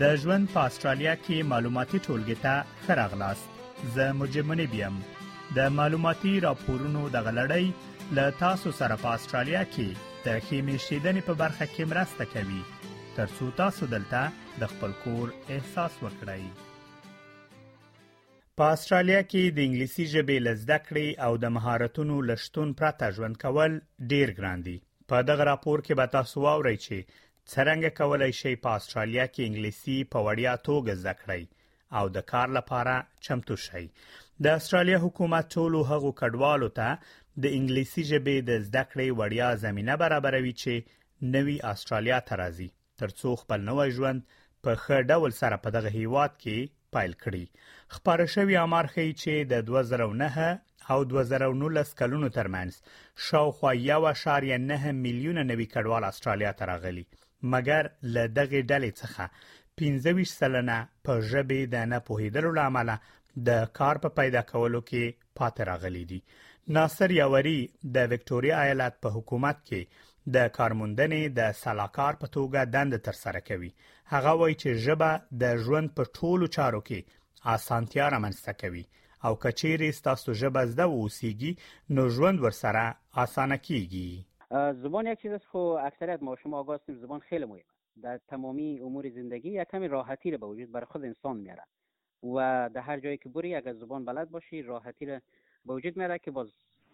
د ژوند په استرالیا کې معلوماتي ټولګي ته ښه راغلاست زه مجب منیب یم د معلوماتي راپورونو د غلړۍ له تاسو سره په استرالیا کې د ښې میشتېدنې په برخه کې مرسته کوي ترڅو تاسو دلته د خپل کور احساس وکړئ په استرالیا کې د انګلیسي ژبې له زده کړې او د مهارتونو له شتون پرته ژوند کول ډیر ګران دي په دغه راپور کې به تاسو واورئ چې څرنګه کولای شئ په استرالیا کې انګلیسي په وړیا توګه زده کړئ او د کار لپاره چمتو شئ د استرالیا حکومت ټولو هغو کډوالو ته د انګلیسي ژبې د زده کړې وړیا زمينه برابروي چې نوي استرالیا ته راځي ترڅو خپل نوی ژوند په ښه ډول سره په دغه هیواد کې پیل کړي خبره شوی امر ښیي چې د 2009 او 2019 کلونو ترمنځ شاوخوا 1.9 میلیونه نوي کډوال استرالیا ته راغلي مګر له دغه ډلې څخه 15 سلنه په ژبه د نه پوهیدلو لامل د کار په پیدا کولو کې پاتې راغلي دي ناصر یاوري د وکټوریا ایالت په حکومت کې د کارموندنې د سلاکار په توګه دند تر سره کوي هغه وایي چې ژبه د ژوند په ټولو چارو کې اسانتیا رامنځته کوي او کچېری ستاسو ژبه زده اوسېږي نو ژوند ورسره اسانه کیږي زبان یک چیز است خو اکثریت ما شما آگاه هستیم زبان خیلی مهمه در تمامی امور زندگی یک کمی راحتی رو به وجود بر خود انسان میاره و در هر جایی که بری اگر زبان بلد باشی راحتی را به وجود میاره که باز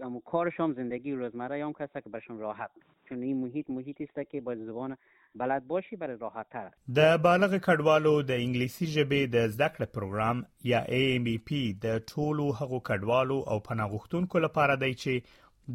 اما کارش هم زندگی روزمره هم کسا که برشان راحت چون این محیط محیطی است که باید زبان بلد باشی برای راحت تر است. د بالغ کډوالو د انګلیسي ژبې د زده کړې پروګرام یا AMEP د ټولو هغو کډوالو او پناه غوښتونکو لپاره دی چې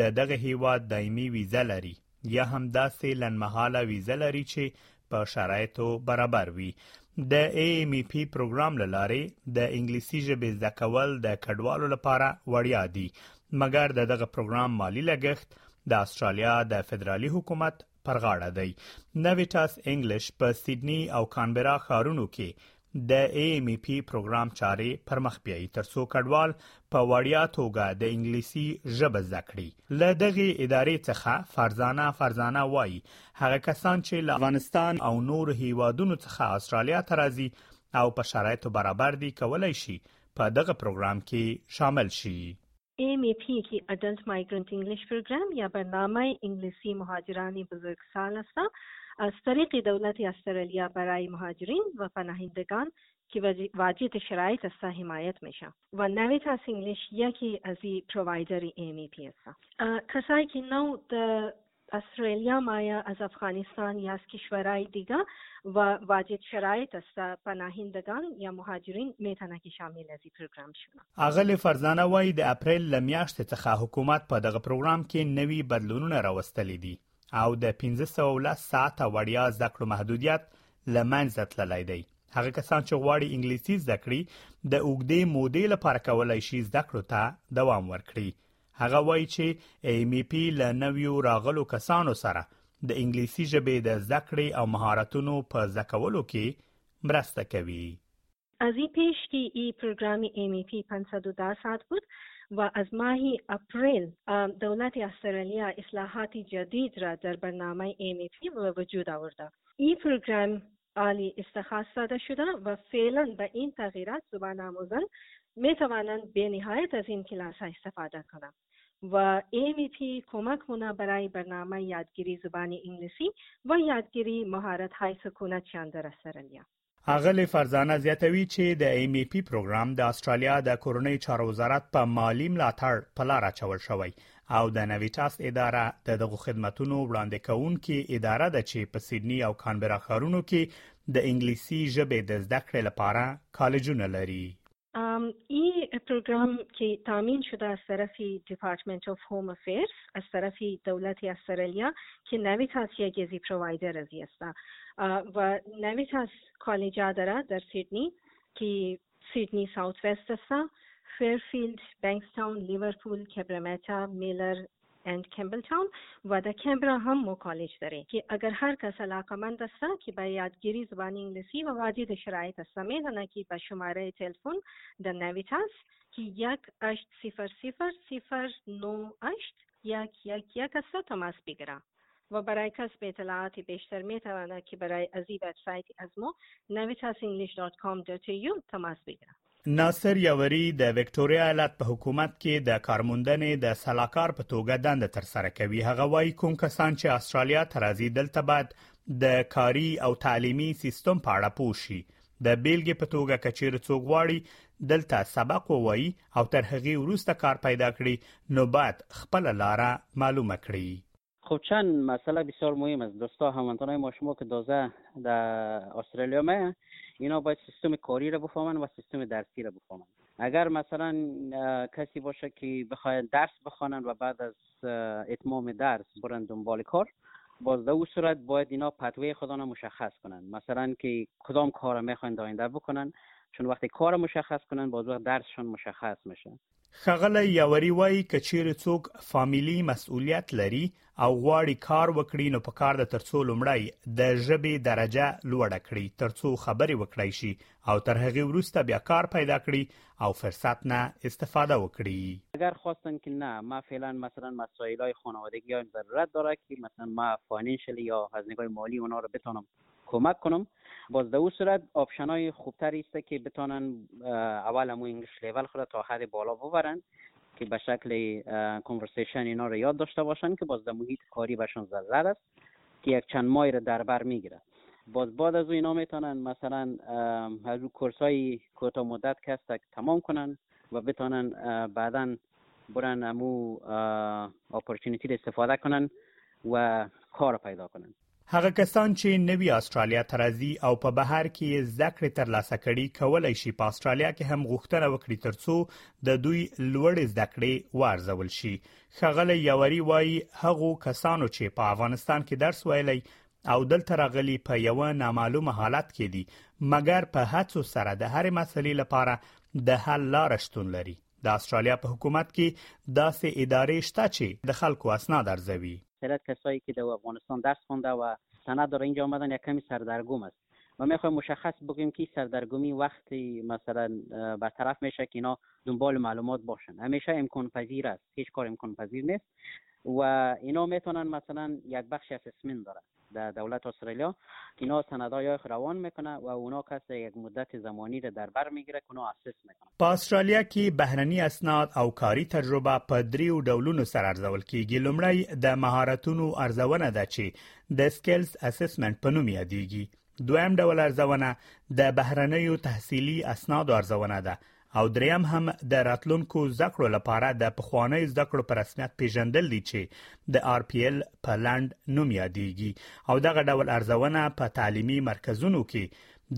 د دغه هیواد دایمي ویزه لري یا هم داسې لنمهاله ویزه لري چې په شرایطو برابر وي د AMEP پروګرام لارې د انګلیسي ژبې زده کول د کډوالو لپاره وړیا دي مګر د دغه پروګرام مالی لګښت د استرالیا د فدرالي حکومت پر غاړه دی نویټاس انګلیش په سیدنی او کانبرا ښارونو کې د AMEP پروګرام چارې پر مخ بیایي ترڅو کډوال په وړیا توګه د انګلیسي ژبه زده کړي له دغه ادارې څخه فرزانه فرزانه وایي هغه کسان چې له افغانستان او نور هیوادونو څخه استرالیا ته راځي او په شرایطو برابر دي کولای شي په دغه پروګرام کې شامل شي ایم ای پی کی اډلټ مایګرنټ انګلیش پروګرام یا برنامه انګلیسی مهاجران بزرگ سال است از طریق دولت استرالیا برای مهاجرین و پناهندگان که واجد شرایط است حمایت میشه و نویتاس انگلیش یکی از پرووایدر ایم ای پی است کسایی که نو د اسرایلیا مایا از افغانستان یا از کشورهای دیگر و واجد شرایط است پناهندگان یا مهاجرین میتونه که شامل از این پروګرام شونه. اغلې فرزانه وايي د اپریل له میاشتې څخه حکومت په دغه پروګرام کې نوي بدلونونه راوستلي دي او د پنځه سوه او لس ساعته وړیا زده کړو محدودیت له منځه تللی دی. هغه کسان چې غواړي انګلیسي زده کړي د اوږدې مودې لپاره کولای شي زده کړو ته دوام ورکړي. هغه وایي چې ایم پی له نویو راغلو کسانو سره د انګلیسي ژبې د زده کړې او مهارتونو په زده کولو کې مرسته کوي. از این پیش که ای پروگرام MEP 510 ساعت بود و از ماه اپریل دولت استرالیا اصلاحات جدید را در برنامه MEP به وجود آورده، ای پروگرام عالی استخاص ساده شده و فعلا به این تغییرات زبان آموزان می توانند به نهایت از این کلاس ها استفاده کنند و AMP کمک مونه برای برنامه یادگیری زبان انگلیسی و یادگیری مهارت های سکونت شانده را سرلیا. اغلې فرزانه زیاتوي چې د ایم ای پي پروګرام د استرالیا د کورنیو چارو وزارت په مالي ملاتړ په لار اچول شوی او د نویټاس اداره د دغو خدمتونو وړاندې کوونکې اداره ده چې په سیدنی او کانبرا ښارونو کې د انګلیسي ژبې د زده کړې لپاره کالجونه لري. ای پروگرام که تامین شده از طرف دیپارتمنت آف هوم افیرز از طرف دولت استرالیا که نویتاس یک ازی پروایدر ازی است و نویتاس کالجا داره در سیدنی که سیډني ساوت ویسټ ته ستا فیرفیلډ، بینکسټاون، لیورپول، کیبرمټا، میلر، اینډ کیمبل ټاون و د کیمبرا هم مو کالج درې کې اګر هر کس علاقه مند ستا کې به یادګیری زبان انګلیسی و وادی د شرایط ستا میدنه کې به شماره تیلفون د نویتاس کې یک اشت سیفر سیفر سیفر نو اشت یک یک یک ستا تماس بگیره. و برای کسب اطلاعات بیشتر می تواند که برای ازی وبسایت از ما navitasenglish.com.au تماس بگیرد. ناصر یاوري د وکټوریا ایالت په حکومت کې د کارموندنې د سلاکار په توګه دنده تر سره کوي هغه وایي کوم کسان چې استرالیا ته راځي دلته باید د کاري او تعلیمي سیستم په اړه پوه شي د بیلګې په توګه کچیر څوک غواړي دلته سبق ووایي او تر هغه وروسته کار پیدا کړي نو باید خپل لاره معلومه کړي خب چند مسئله بسیار مهم است دوستا هموطنای ما شما که دازه در استرالیا می اینا باید سیستم کاری را بفهمن و سیستم درسی را بفهمن اگر مثلا کسی باشه که بخواید درس بخوانند و بعد از اتمام درس برن دنبال کار باز در او صورت باید اینا پتوه خودانا مشخص کنن مثلا که کدام کار میخواین داینده بکنن چون وقتی کار مشخص کنن باز وقت درسشان مشخص میشه ښاغلی یاوري وایي که چیرې څوک فامیلي مسئولیت لري او غواړي کار وکړي نو پکار ده ترڅو لومړی د ژبې درجه لوړه کړي ترڅو خبرې وکړای شي او تر هغه وروسته بیا کار پیدا کړي او فرصت نه استفاده وکړي. اگر خواستن که نه ما فعلا مثلا مسائل های خانوادگی هایم ضرورت داره که مثلا ما فایننشلی یا از نگاه مالی اونا رو بتانم کمک کنم باز در او صورت آپشن های خوبتر ایسته که بتانن اول امو انگلیش لیول خود تا حد بالا ببرن که به شکل کنورسیشن اینا رو یاد داشته باشن که باز در محیط کاری برشان ضرورت است که یک چند ماهی را در بر میگیرد باز بعد از او اینا میتونن مثلا از او کورس های کوتاه مدت که است تمام کنن و بتانن بعدا برن امو اپورتونیتی استفاده کنن و کار پیدا کنن هغه کسان چې نوی استرالیا ته راځي او په بهر کې یې زده کړې ترلاسه کړي کولای شي په استرالیا کې هم غوښتنه وکړي ترڅو د دوی لوړې زده کړې وارزول شي ښاغلی یاوري وايي، هغو کسانو چې په افغانستان کې درس ویلی او دلته راغلي په یوه نامعلوم حالت کې دي، مګر په هڅو سره د هرې مسلې لپاره د حل لاره شتون لري. د استرالیا په حکومت کې داسې ادارې شته چې د خلکو اسناد ارزوي. سرد کسایی که دو افغانستان درس خوانده و سند داره اینجا آمدن یک کمی سردرگم است. و میخوایم مشخص بگیم که سردرگمی وقتی مثلا برطرف میشه که اینا دنبال معلومات باشن همیشه امکان پذیر است هیچ کار امکان پذیر نیست و اینا میتونن مثلا یک بخش اسسمنت داره در دولت استرالیا اینا سندای روان میکنه و اونا کس یک مدت زمانی را در بر میگیره که اونا اسس میکنه په استرالیا کې بهرني اسناد او کاري تجربه په دریو ډولونو سره ارزول کیږي لومړی د مهارتونو ارزونه ده چې د سکلز اسسمنټ په نوم یادېږي دویم ډول ارزونه د بهرنیو تحصیلي اسنادو ارزونه ده او دریم هم د راتلونکو زکړو لپاره د پخوانۍ زکړو پر رسمیت پیژندل دي چې د آر پی ایل په لند نوم یادېږي او دغه ډول ارزونه په تعلیمي مرکزونو کې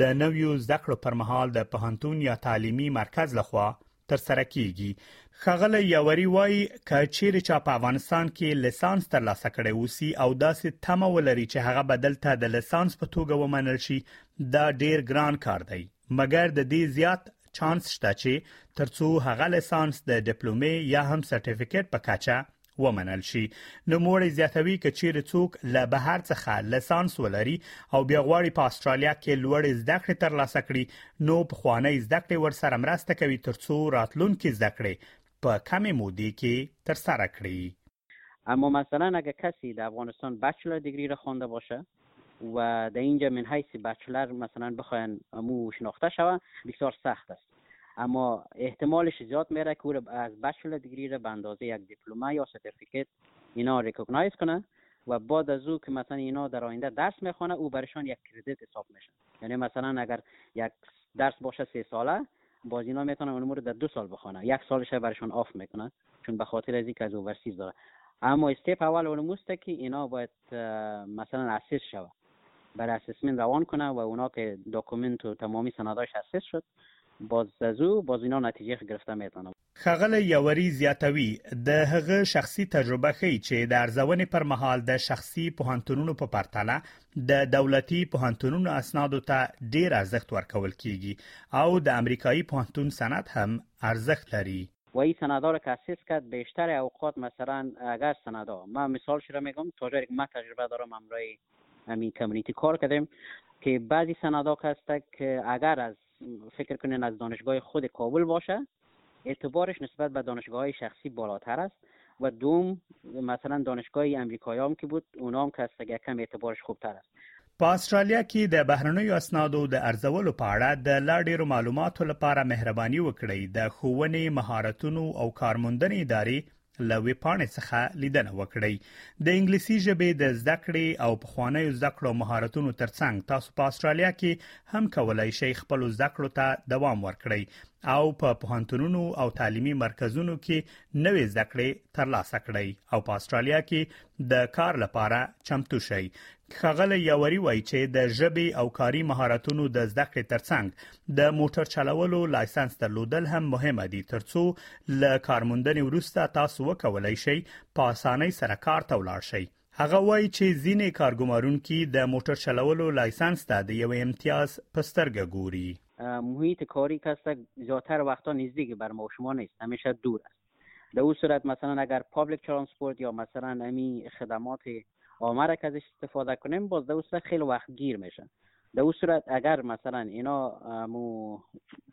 د نویو زده کړو پر مهال د پوهنتون یا تعلیمي مرکز لخوا تر سره کیږي خغله یوري وایي که چیرې چا په افغانستان کې لیسانس تر لاسه کړی اوسي او داسې تمه ولري چې هغه بدل ته د لیسانس په توګه ومنل شي دا ډیر ګران کار دی مګر د دې زیات چانس شته چې ترڅو هغه لیسانس د ډیپلومې یا هم سرټیفیکیټ په کچه ومنل شي نوموړی زیاتوي که چیرې څوک له بهر څخه لسانس ولري او بیا غواړي په استرالیا کې لوړې زده کړې ترلاسه کړي نو په خواني زده کړې ورسره مرسته کوي ترڅو راتلونکي زده کړې په کمې مودې کې ترسره کړي اما مثلا اگر کسی در افغانستان بچلر دیگری را خوانده باشه و در اینجا من حیث بچلر مثلا بخواین مو شناخته شوه بسیار سخت است اما احتمالش زیاد میره که او از بچلر دیگری را به اندازه یک دیپلمه یا سرتیفیکت اینا ریکگنایز کنه و بعد از او که مثلا اینا در آینده درس میخوانه او برشان یک کردیت حساب میشه یعنی مثلا اگر یک درس باشه سه ساله باز اینا میتونن اون رو در دو سال بخوانه یک سالش برشان آف میکنه چون به خاطر از اینکه از اوورسیز داره اما استپ اول علموسته که اینا باید مثلا اسیس شوه برای اسسمنت روان کنه و اونا که داکومنت و تمامی سنداش اسس شد باز از او باز اینا نتیجه گرفته میتونه ښاغلی یاوري زیاتوي، د هغه شخصي تجربه ښيي چې د ارزونې پر مهال د شخصي پوهنتونونو په پرتله د دولتي پوهنتونونو اسنادو ته ډېر ارزښت ورکول کېږي او د امریکايي پوهنتون سند هم ارزښت لري. وایی سندا را کثیس کرد بیشتر اوقات مثلا اگر سندا من مثالش را میگم تا جایی که من تجربه دارم همرای همین کمیونیتی کار کردیم که بعضی سندا که هست که اگر از فکر کنین از دانشگاه خود کابل باشه اعتبارش نسبت به دانشگاه های شخصی بالاتر است و دوم مثلا دانشگاه امریکایی هم که بود اونا هم که است کم اعتبارش خوبتر است په استرالیا کې د بهرنیو اسنادو د ارزولو په اړه د لا ډیرو معلوماتو لپاره مهرباني وکړئ د ښوونې، مهارتونو او کارموندنې ادارې له ویبپاڼې څخه لیدنه وکړئ د انګلیسي ژبې د زده کړې او پخوانیو زده کړو مهارتونو ترڅنګ تاسو په استرالیا کې هم کولای شئ خپل زده کړو ته دوام ورکړئ او په پوهنتونونو او تعلیمي مرکزونو کې نوې زده کړې ترلاسه کړئ او په استرالیا کې د کار لپاره چمتو شئ ښاغلی یاوري وايي چې د ژبې او کاري مهارتونو د زده کړې ترڅنګ د موټر چلولو لایسنس درلودل هم مهمه دي ترڅو له کارموندنې وروسته تاسو وکولای شئ په اسانۍ سره کار ته ولاړ شئ هغه وایي چې ځینې کارګمارونکي د موټر چلولو لایسنس ته د یو امتیاز په سترګه ګوري محیط کاری که است زیادتر وقتا نزدیک بر ما و شما نیست همیشه دور است در او صورت مثلا اگر پابلیک ترانسپورت یا مثلا امی خدمات عامه را که ازش استفاده کنیم باز در او صورت خیلی وقت گیر میشه در او صورت اگر مثلا اینا مو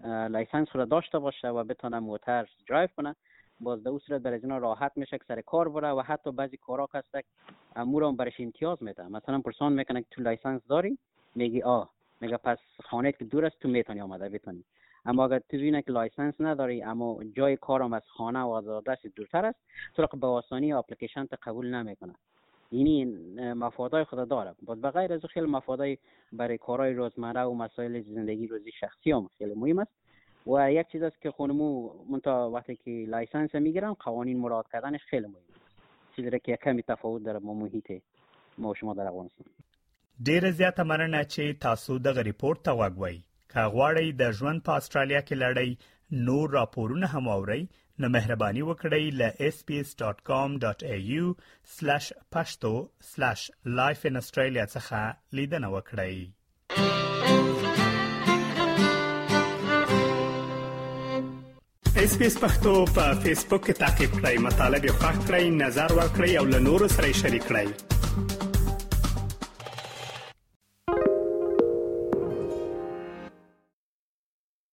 لایسنس خود داشته باشه و بتونه موتر درایو کنه باز در او صورت برای اینا راحت میشه که سر کار بره و حتی بعضی کارا که هست امور هم برش امتیاز میده مثلا پرسان میکنه که تو لایسنس داری میگی آه میگه پس خانه که دور است تو میتونی آمده بتونی اما اگر تو بینه که لایسنس نداری اما جای کارم از خانه و از آدرس دورتر است تو به آسانی اپلیکیشن تا قبول نمیکنه یعنی مفادای خود داره باز به غیر از خیلی مفادای برای کارهای روزمره و مسائل زندگی روزی شخصی هم خیلی مهم است و یک چیز است که خونمو من تا وقتی که لایسنس میگیرم قوانین مراد کردنش خیلی مهم است چیزی که کمی تفاوت داره با محیط ما شما در افغانستان ډیره زیاته مننه چې تاسو دغه ریپورت ته غوږ وای که غواړئ د ژوند په استرالیا کې لړۍ نور راپورونه هم اورئ نو مهرباني وکړئ ل sps.com.au/pashto/lifeinaustralia څخه لیدنه وکړئ اس پی اس پختو په فیسبوک کې تا کې پلی مطلب یو فاک کړئ نظر ور کړئ او له نورو سره شریک کړئ